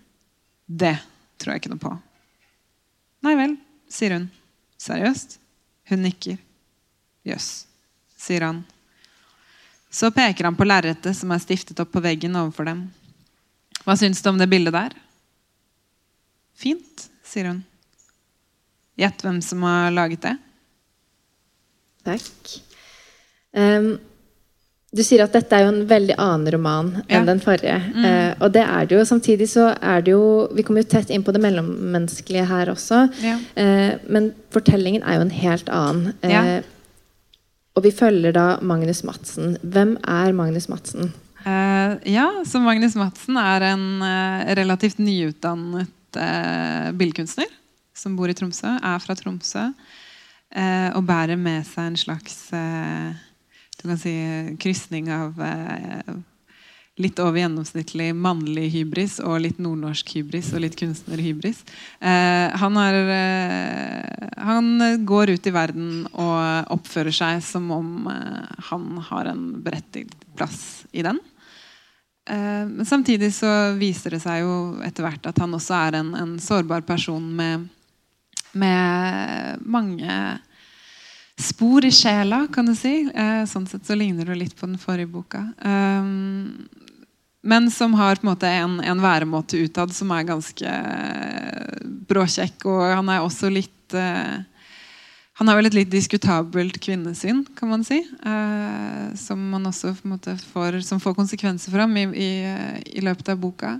Det tror jeg ikke noe på. Nei vel, sier hun. Seriøst? Hun nikker. Jøss, sier han. Så peker han på lerretet som er stiftet opp på veggen overfor dem. Hva syns du om det bildet der? Fint, sier hun. Gjett hvem som har laget det? Takk. Um, du sier at dette er jo en veldig annen roman enn ja. den forrige. Mm. Uh, og det er det jo. Samtidig så er det jo Vi kommer jo tett inn på det mellommenneskelige her også. Ja. Uh, men fortellingen er jo en helt annen. Uh, ja. Og vi følger da Magnus Madsen. Hvem er Magnus Madsen? Uh, ja, så Magnus Madsen er en uh, relativt nyutdannet uh, billedkunstner som bor i Tromsø. Er fra Tromsø. og bærer med seg en slags du kan si, krysning av litt over gjennomsnittlig mannlig hybris og litt nordnorsk hybris og litt kunstnerhybris. Eh, han, eh, han, går ut i verden og oppfører seg som om eh, han har en berettiget plass i den. Eh, men samtidig så viser det seg jo etter hvert at han også er en, en sårbar person med, med mange spor i sjela, kan du si. Eh, sånn sett så ligner det litt på den forrige boka. Um, men som har på en måte en, en væremåte utad som er ganske uh, bråkjekk. Og han er også litt uh, Han har vel et litt diskutabelt kvinnesyn, kan man si. Uh, som man også på en måte får, som får konsekvenser for ham i, i, i løpet av boka.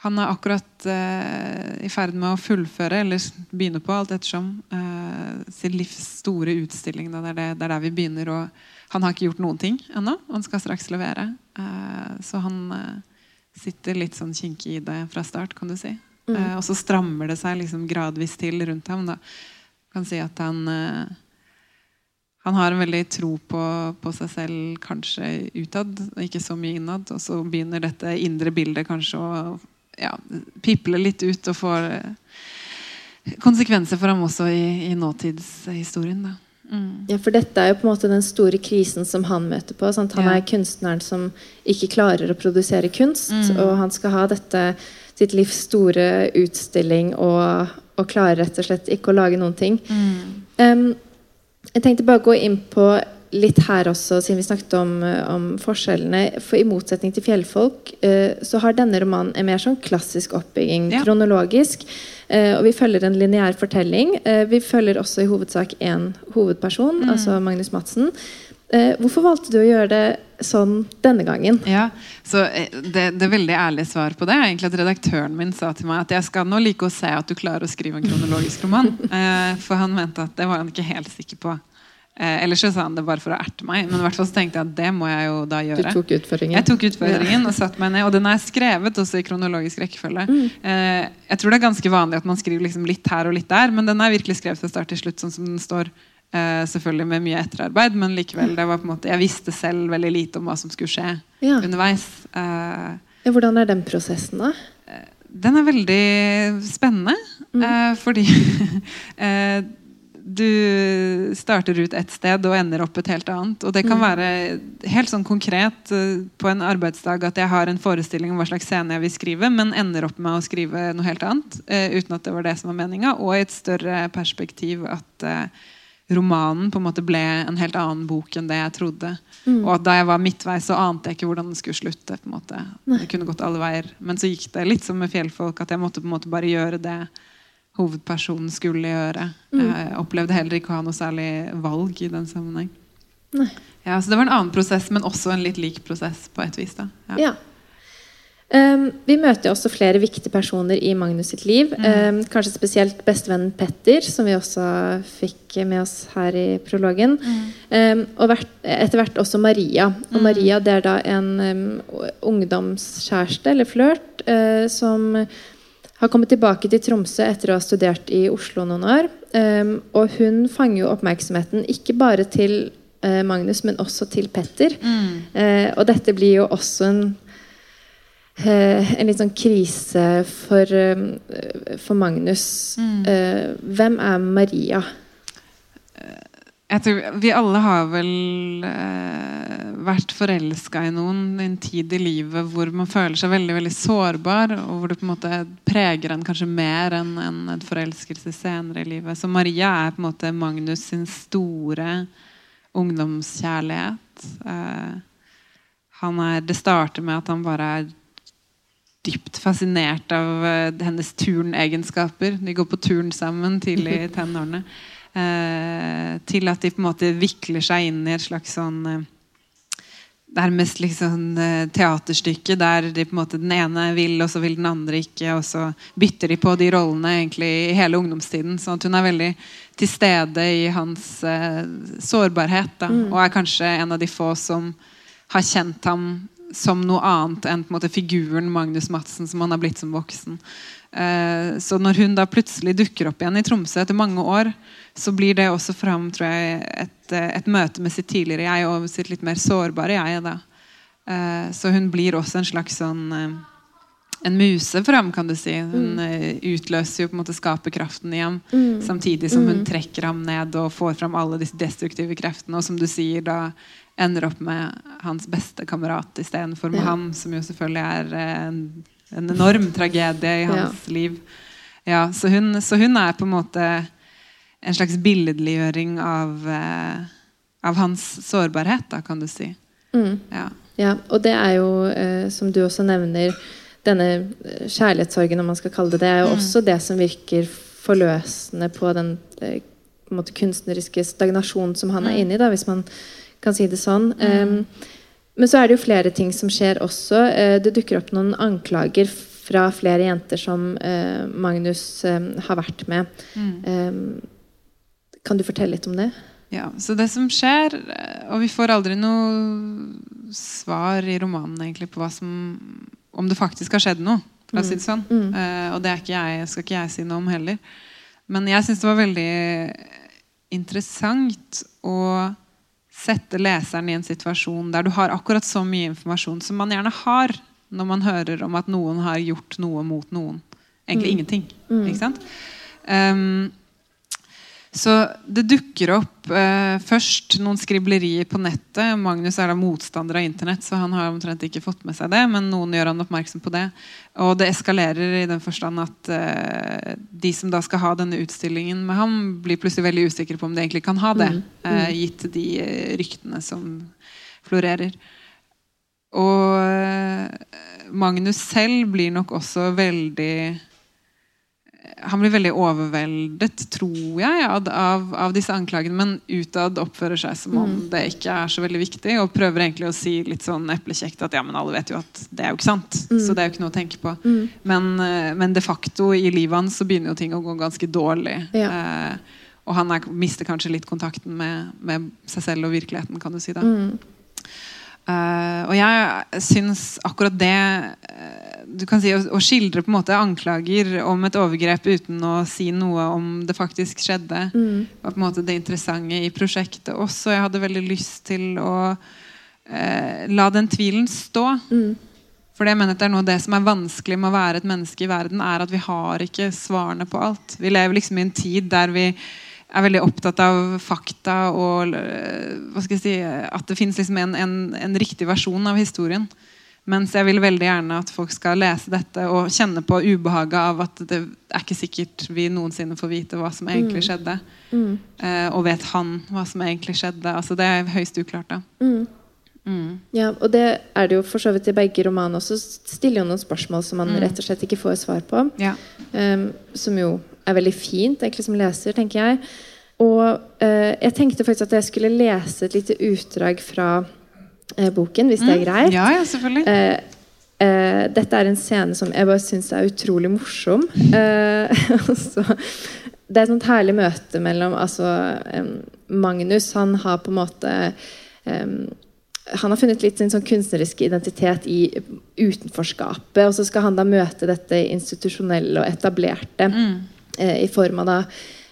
Han er akkurat eh, i ferd med å fullføre, eller begynne på, alt ettersom, eh, sin livs store utstilling. Det er, det, det er, der vi begynner. Og han har ikke gjort noen ting ennå. Han skal straks levere. Eh, så han sitter litt sånn kinkig i det fra start, kan du si. Mm. og så strammer det seg liksom gradvis til rundt ham. Da. kan si at han han har en veldig tro på, på, seg selv, kanskje utad, ikke så mye innad. Og så begynner dette indre bildet kanskje å ja, pipler litt ut og får eh, konsekvenser for ham også i, i nåtidshistorien. Ja, For dette er jo på en måte den store krisen som han møter på. Sant? Han Ja. er kunstneren som ikke klarer å produsere kunst. Og han skal ha dette sitt livs store utstilling og, og klarer rett og slett ikke å lage noen ting. Em, jeg tenkte bare å gå inn på litt her også, siden vi snakket om, eh, om forskjellene. For i motsetning til 'Fjellfolk' eh, så har denne romanen en mer sånn klassisk oppbygging, Ja. kronologisk. Eh, og vi følger en lineær fortelling. Eh, vi følger også i hovedsak én hovedperson, altså Magnus Madsen. Hvorfor valgte du å gjøre det sånn denne gangen? Ja, så det, det veldig ærlige svar på det er egentlig at redaktøren min sa til meg at jeg skal nå like å se at du klarer å skrive en kronologisk roman. For han mente at det var han ikke helt sikker på. Eh, ellers så sa han det bare for å erte meg, men i hvert fall så tenkte jeg at det må jeg jo da gjøre. Du tok utfordringen? Jeg tok utfordringen og satte meg ned, og den er skrevet også i kronologisk rekkefølge. Mm. Eh, jeg tror det er ganske vanlig at man skriver liksom litt her og litt der, men den er virkelig skrevet fra start til slutt, sånn som den står. Eh, selvfølgelig med mye etterarbeid, men likevel, det var på en måte, jeg visste selv veldig lite om hva som skulle skje Ja. underveis. Eh, Hvordan er den prosessen, da? den er veldig spennende, Mm. eh, fordi eh, du starter ut et sted og ender opp et helt annet. Og det kan Mm. være helt sånn konkret eh, på en arbeidsdag at jeg har en forestilling om hva slags scene jeg vil skrive, men ender opp med å skrive noe helt annet eh, uten at det var det som var meninga. Og i et større perspektiv at eh, romanen på en måte ble en helt annen bok enn det jeg trodde. Mm. Og at da jeg var midtveis, så ante jeg ikke hvordan den skulle slutte. på en måte. Det kunne gått alle veier. Men så gikk det litt som med fjellfolk, at jeg måtte på en måte bare gjøre det hovedpersonen skulle gjøre. Jeg opplevde heller ikke å ha noe særlig valg i den sammenheng. Ja, så det var en annen prosess, men også en litt lik prosess på et vis. Ja. Ja. Um, vi møter også flere viktige personer i Magnus sitt liv. Ehm, kanskje spesielt bestevennen Petter, som vi også fikk med oss her i prologen. Ehm, og hvert, etter hvert også Maria. Og Maria det er da en um, ungdomskjæreste, eller flørt, uh, som har kommet tilbake til Tromsø etter å ha studert i Oslo noen år. Ehm, og hun fanger jo oppmerksomheten ikke bare til eh, Magnus, men også til Petter. Eh, og dette blir jo også en eh, en litt sånn krise for, for Magnus. Eh, hvem er Maria? Jeg tror Vi alle har vel vært forelska i noen i en tid i livet hvor man føler seg veldig veldig sårbar, og hvor det på en måte preger en kanskje mer enn en en forelskelse senere i livet. Så Maria er på en måte Magnus sin store ungdomskjærlighet. Eh, han er, det starter med at han bare er dypt fascinert av eh, hennes turnegenskaper. De går på turn sammen tidlig i tenårene. Eh, til at de på en måte vikler seg inn i et slags sånn eh, Nærmest liksom eh, teaterstykke der de på en måte den ene vil, og så vil den andre ikke. Og så bytter de på de rollene egentlig i hele ungdomstiden. sånn at hun er veldig til stede i hans eh, sårbarhet. Da, Og er kanskje en av de få som har kjent ham som noe annet enn på en måte figuren Magnus Madsen som han har blitt som voksen. Eh, så når hun da plutselig dukker opp igjen i Tromsø etter mange år, så blir det også fram tror jeg, et, eh, et møte med sitt tidligere jeg og sitt litt mer sårbare jeg. da. Eh, så hun blir også en slags sånn en muse for ham, kan du si. Hun mm. utløser jo på en måte skaperkraften i ham, samtidig som hun trekker ham ned og får fram alle disse destruktive kreftene. Og som du sier, da ender opp med hans beste kamerat istedenfor med Ja. ham, som jo selvfølgelig er en, en enorm tragedie i hans liv. Ja, så hun, så hun er på en måte en slags billedliggjøring av, eh, av hans sårbarhet, da, kan du si. Mm. Ja. Ja, og det er jo, eh, som du også nevner, denne eh, kjærlighetssorgen, om man skal kalle det det, er jo også det som virker forløsende på den eh, på måte, kunstneriske stagnasjonen som han er inne i, da, hvis man kan si det sånn. Um, men så er det jo flere ting som skjer også. Eh, det dukker opp noen anklager fra flere jenter som eh, Magnus eh, har vært med. Um, kan du fortelle litt om det? Ja, så det som skjer Og vi får aldri noe svar i romanen egentlig på hva som om det faktisk har skjedd noe. For å si det sånn. Eh, og det ikke jeg, skal ikke jeg si noe om heller. Men jeg syns det var veldig interessant å sette leseren i en situasjon der du har akkurat så mye informasjon som man gjerne har når man hører om at noen har gjort noe mot noen. Egentlig ingenting. Ikke sant? Um, Så det dukker opp eh, først noen skriblerier på nettet. Magnus er da motstander av Internett, så han har omtrent ikke fått med seg det. Men noen gjør han oppmerksom på det. Og det eskalerer i den forstand at eh, de som da skal ha denne utstillingen med ham, blir plutselig veldig usikre på om de egentlig kan ha det. Mm. Mm. Eh, gitt de eh, ryktene som florerer. Og eh, Magnus selv blir nok også veldig han blir veldig overveldet, tror jeg, av, av, disse anklagene, men utad oppfører seg som om Mm. det ikke er så veldig viktig, og prøver egentlig å si litt sånn eplekjekt at ja, men alle vet jo at det er jo ikke sant. Mm. Så det er jo ikke noe å tenke på. Mm. Men, eh, men de facto i livet hans så begynner jo ting å gå ganske dårlig. Ja. Eh, og han er, mister kanskje litt kontakten med, med seg selv og virkeligheten, kan du si. da. Eh, og jeg syns akkurat det eh, du kan si, å, å skildre på en måte anklager om et overgrep uten å si noe om det faktisk skjedde, Mm. var på en måte det interessante i prosjektet også. Jeg hadde veldig lyst til å eh, la den tvilen stå. Mm. For jeg mener at det er noe av det som er vanskelig med å være et menneske i verden, er at vi har ikke svarene på alt. Vi lever liksom i en tid der vi er veldig opptatt av fakta og øh, hva skal jeg si, at det finnes liksom en, en, en riktig versjon av historien. Mens jeg vil veldig gjerne at folk skal lese dette og kjenne på ubehaget av at det er ikke sikkert vi noensinne får vite hva som egentlig skjedde. Mm. Eh, og vet han hva som egentlig skjedde. Altså Det er høyst uklart. da. Mm. Mm. Ja, og det er det jo for så vidt i begge romanene også. Stiller jo noen spørsmål som man Mm. rett og slett ikke får svar på. Ja. Um, som jo er veldig fint egentlig som leser, tenker jeg. Og uh, jeg tenkte faktisk at jeg skulle lese et lite utdrag fra boken, hvis det er greit. Mm. Ja, ja, selvfølgelig. Eh, eh, dette er en scene som jeg bare syns er utrolig morsom. Eh, så, det er et sånt herlig møte mellom altså, em, Magnus Han har på en måte um, han har funnet litt sin sånn kunstneriske identitet i utenforskapet. Og så skal han da møte dette institusjonelle og etablerte Mm. uh, i form av da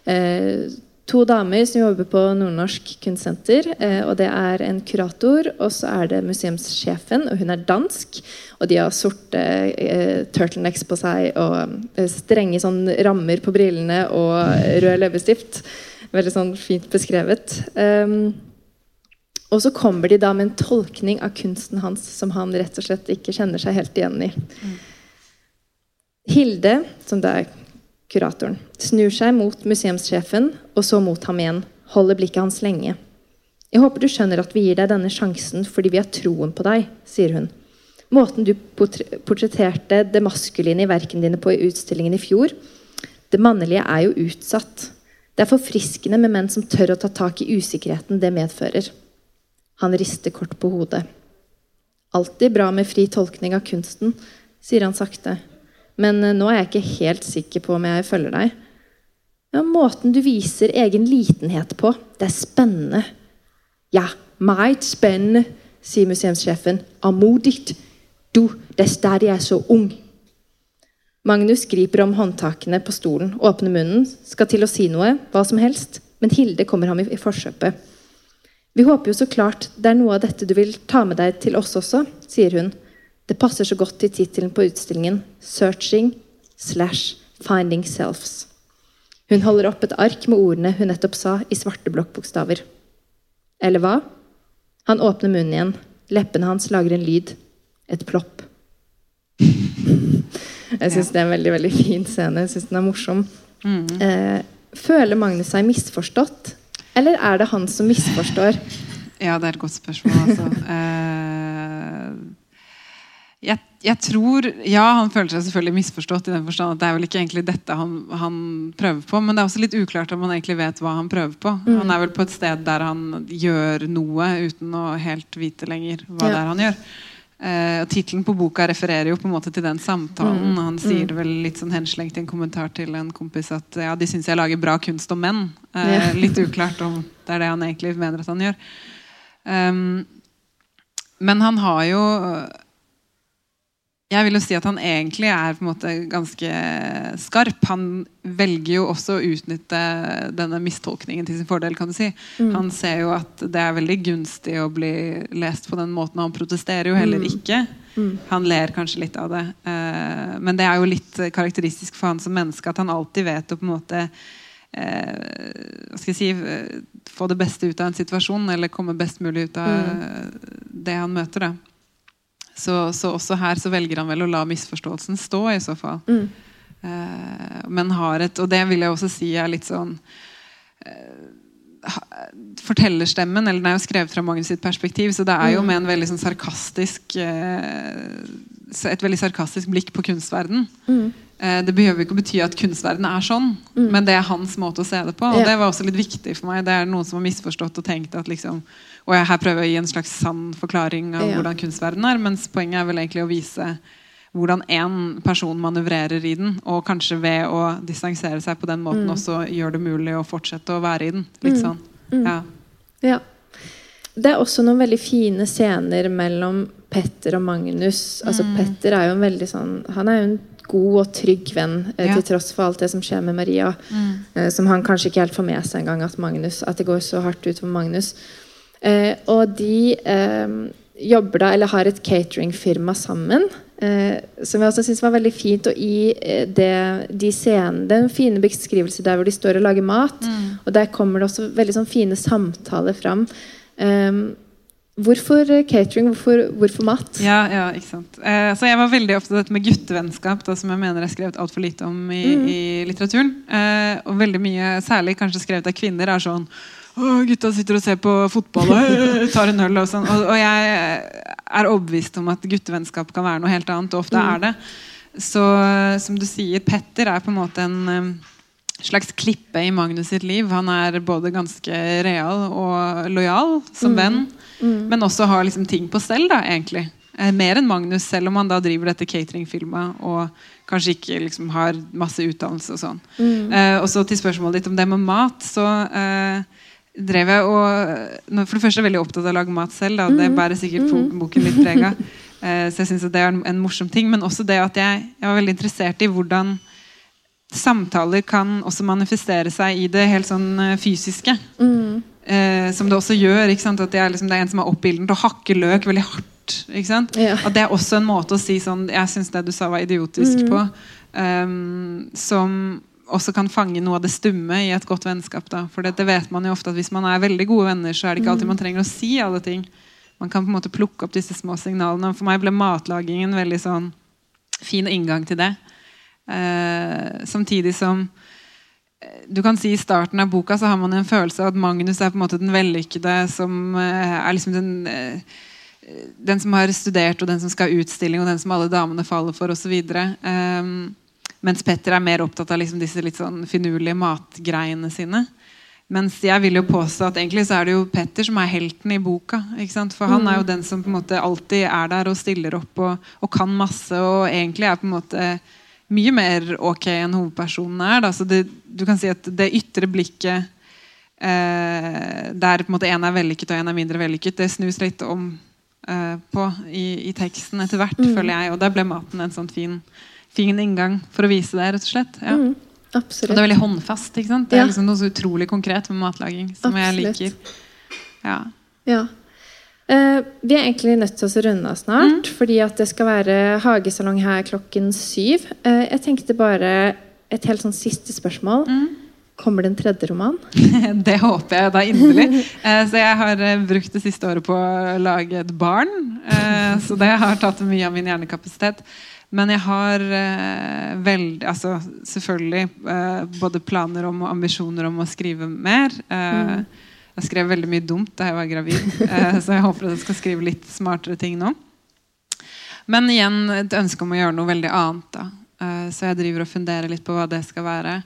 eh, to damer som jobber på Nordnorsk kunstsenter. Eh, og det er en kurator, og så er det museumssjefen, og hun er dansk. Og de har sorte eh, turtlenecks på seg og eh, strenge sånn rammer på brillene og rød leppestift. Veldig sånn fint beskrevet. Um, og så kommer de da med en tolkning av kunsten hans som han rett og slett ikke kjenner seg helt igjen i. Hilde, som det er kuratoren, snur seg mot museumssjefen og så mot ham igjen, holder blikket hans lenge. Jeg håper du skjønner at vi gir deg denne sjansen fordi vi har troen på deg, sier hun. Måten du portretterte det maskuline i verkene dine på i utstillingen i fjor, det mannlige er jo utsatt. Det er forfriskende med menn som tør å ta tak i usikkerheten det medfører. Han rister kort på hodet. Alltid bra med fri tolkning av kunsten, sier han sakte. Men eh, nå er jeg ikke helt sikker på om jeg følger deg. Ja, måten du viser egen litenhet på. Det er spennende. Ja, meget spennende, sier museumssjefen. Amodig. Du, det er så ung. Magnus griper om håndtakene på stolen, åpner munnen, skal til å si noe, hva som helst, men Hilde kommer ham i forkjøpet. Vi håper jo så klart det er noe av dette du vil ta med deg til oss også, sier hun. Det passer så godt til tittelen på utstillingen, 'Searching slash Finding Selves'. Hun holder opp et ark med ordene hun nettopp sa, i svarte blokkbokstaver. Eller hva? Han åpner munnen igjen. Leppene hans lager en lyd. Et plopp. Jeg syns det er en veldig veldig fin scene. Jeg synes den er morsom. Mm. Eh, føler Magnus seg misforstått? Eller er det han som misforstår? Ja, det er et godt spørsmål, altså. Jeg, jeg tror Ja, han føler seg selvfølgelig misforstått i den forstand at det er vel ikke egentlig dette han, han prøver på, men det er også litt uklart om han egentlig vet hva han prøver på. Mm. Han er vel på et sted der han gjør noe uten å helt vite lenger hva Ja. det er han gjør. Eh, Tittelen på boka refererer jo på en måte til den samtalen. Mm. Han sier det vel litt sånn henslengt i en kommentar til en kompis at ja, de syns jeg lager bra kunst om menn. Eh, Ja. Litt uklart om det er det han egentlig mener at han gjør. Um, men han har jo Jeg vil jo si at han egentlig er på en måte ganske skarp. Han velger jo også å utnytte denne mistolkningen til sin fordel. kan du si. Mm. Han ser jo at det er veldig gunstig å bli lest på den måten. Han protesterer jo heller Mm. ikke. Mm. Han ler kanskje litt av det. Eh, men det er jo litt karakteristisk for han som menneske at han alltid vet å på en måte eh, hva skal jeg si, eh, få det beste ut av en situasjon, eller komme best mulig ut av mm. det han møter. Da. Så, så, også her så velger han vel å la misforståelsen stå, i så fall. Mm. Uh, men har et Og det vil jeg også si er litt sånn uh, Fortellerstemmen eller Den er jo skrevet fra Magnus sitt perspektiv, så det er jo mm. med en veldig sånn sarkastisk uh, Et veldig sarkastisk blikk på kunstverden. Mm. Eh, det behøver ikke å bety at kunstverden er sånn, mm. men det er hans måte å se det på. Og det var også litt viktig for meg. Det er noen som har misforstått og tenkt at liksom Og jeg her prøver å gi en slags sann forklaring av ja. hvordan kunstverden er, mens poenget er vel egentlig å vise hvordan én person manøvrerer i den, og kanskje ved å distansere seg på den måten mm. også gjør det mulig å fortsette å være i den. Litt mm. sånn. Mm. Ja. ja. Det er også noen veldig fine scener mellom Petter og Magnus. Altså mm. Petter er jo en veldig sånn Han er jo en god og trygg venn eh, ja. til tross for alt det som skjer med Maria. Mm. Eh, som han kanskje ikke helt får med seg engang, at, at det går så hardt ut for Magnus. Eh, og de eh, jobber da, eller har et cateringfirma sammen. Eh, som jeg også syns var veldig fint. Og i eh, det, de scenene, den fine beskrivelse der hvor de står og lager mat. Mm. Og der kommer det også veldig sånn fine samtaler fram. Um, Hvorfor eh, catering? Hvorfor, hvorfor mat? Ja, ja, ikke sant. Eh, så Jeg var veldig opptatt med guttevennskap, da, som jeg mener er skrevet altfor lite om i, mm. i litteraturen. Eh, og veldig mye, særlig kanskje skrevet av kvinner, er sånn å, gutta sitter og ser på fotball og tar en øl. Og, sånn. og, og jeg er overbevist om at guttevennskap kan være noe helt annet, og ofte mm. er det. Så som du sier, Petter er på en måte en um, slags klippe i Magnus sitt liv. Han er både ganske real og lojal som mm. venn. Mm. Men også har liksom ting på stell, da, egentlig. Eh, mer enn Magnus, selv om han da driver dette cateringfilmet og kanskje ikke liksom har masse utdannelse og sånn. Mm. Eh, og så til spørsmålet ditt om det med mat, så eh, drev jeg og For det første er jeg veldig opptatt av å lage mat selv. Da. Det mm. bærer sikkert mm. boken litt preg av. Eh, så jeg syns det er en, en, morsom ting. Men også det at jeg, jeg var veldig interessert i hvordan samtaler kan også manifestere seg i det helt sånn eh, fysiske. Mm. Eh, som det også gjør. At det er, liksom, det er, en som er oppildnet og hakker løk veldig hardt. Ja. At det er også en måte å si sånn Jeg syns det du sa, var idiotisk mm. på. Um, som også kan fange noe av det stumme i et godt vennskap. Da. For det, det, vet man jo ofte at Hvis man er veldig gode venner, så er det ikke alltid mm. man trenger å si alle ting. Man kan på en måte plukke opp disse små signalene. For meg ble matlagingen veldig sånn fin inngang til det. Uh, samtidig som du kan si I starten av boka så har man en følelse av at Magnus er på en måte den vellykkede som eh, er liksom den, eh, den som har studert, og den som skal ha utstilling, og den som alle damene faller for, osv. Eh, mens Petter er mer opptatt av liksom disse litt sånn finurlige matgreiene sine. Mens jeg vil jo påstå at egentlig så er det jo Petter som er helten i boka. For han er jo mm. den som på en måte alltid er der og stiller opp og, og kan masse. Og egentlig er på en måte mye mer ok enn hovedpersonen er. Da. Så det, du kan si at det ytre blikket eh, der på en måte én er vellykket og en er mindre vellykket, det snus litt om eh, på i, i, teksten etter hvert, mm. føler jeg. Og der ble maten en sånn fin, fin inngang for å vise det, rett og slett. Ja. Mm, og det er veldig håndfast. Det er liksom noe så utrolig konkret med matlaging som absolutt. jeg liker. Ja. ja. Uh, vi er egentlig nødt til å runde av snart, mm. fordi at det skal være hagesalong her klokken syv. Uh, jeg tenkte bare et helt sånn siste spørsmål. Mm. Kommer det en tredje roman? det håper jeg da inderlig. Uh, så jeg har brukt det siste året på å lage et barn. så det har tatt mye av min hjernekapasitet. Men jeg har veldig Altså selvfølgelig både planer om og ambisjoner om å skrive mer. Mm. Jeg skrev veldig mye dumt da jeg var gravid, eh, så jeg håper at jeg skal skrive litt smartere ting nå. Men igjen et ønske om å gjøre noe veldig annet. da. Eh, så jeg driver og funderer litt på hva det skal være.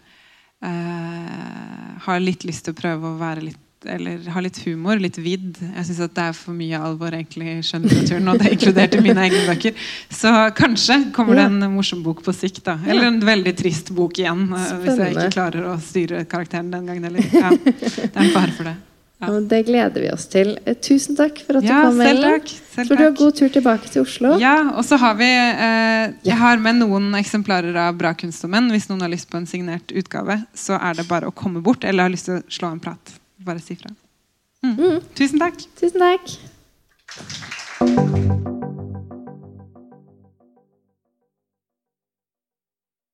Uh, har litt lyst til å prøve å være litt eller ha litt humor, litt vidd. Jeg syns det er for mye alvor egentlig i skjønnlitteraturen. Og det er inkludert i mine egne bøker. Så kanskje kommer det en morsom bok på sikt. da Eller en veldig trist bok igjen. Spennende. Hvis jeg ikke klarer å styre karakteren den gangen Eller. Ja, det er en fare for det. Ja. Og det gleder vi oss til. Eh, tusen takk for at ja, du kom. Selv takk. Selv Får du har god tur tilbake til Oslo. Ja, og så har vi eh, Jeg har med noen eksemplarer av Bra kunst og menn. Hvis noen har lyst på en signert utgave, så er det bare å komme bort eller har lyst til å slå en prat. Bare si fra. Mm. Mm. Tusen takk. Tusen takk.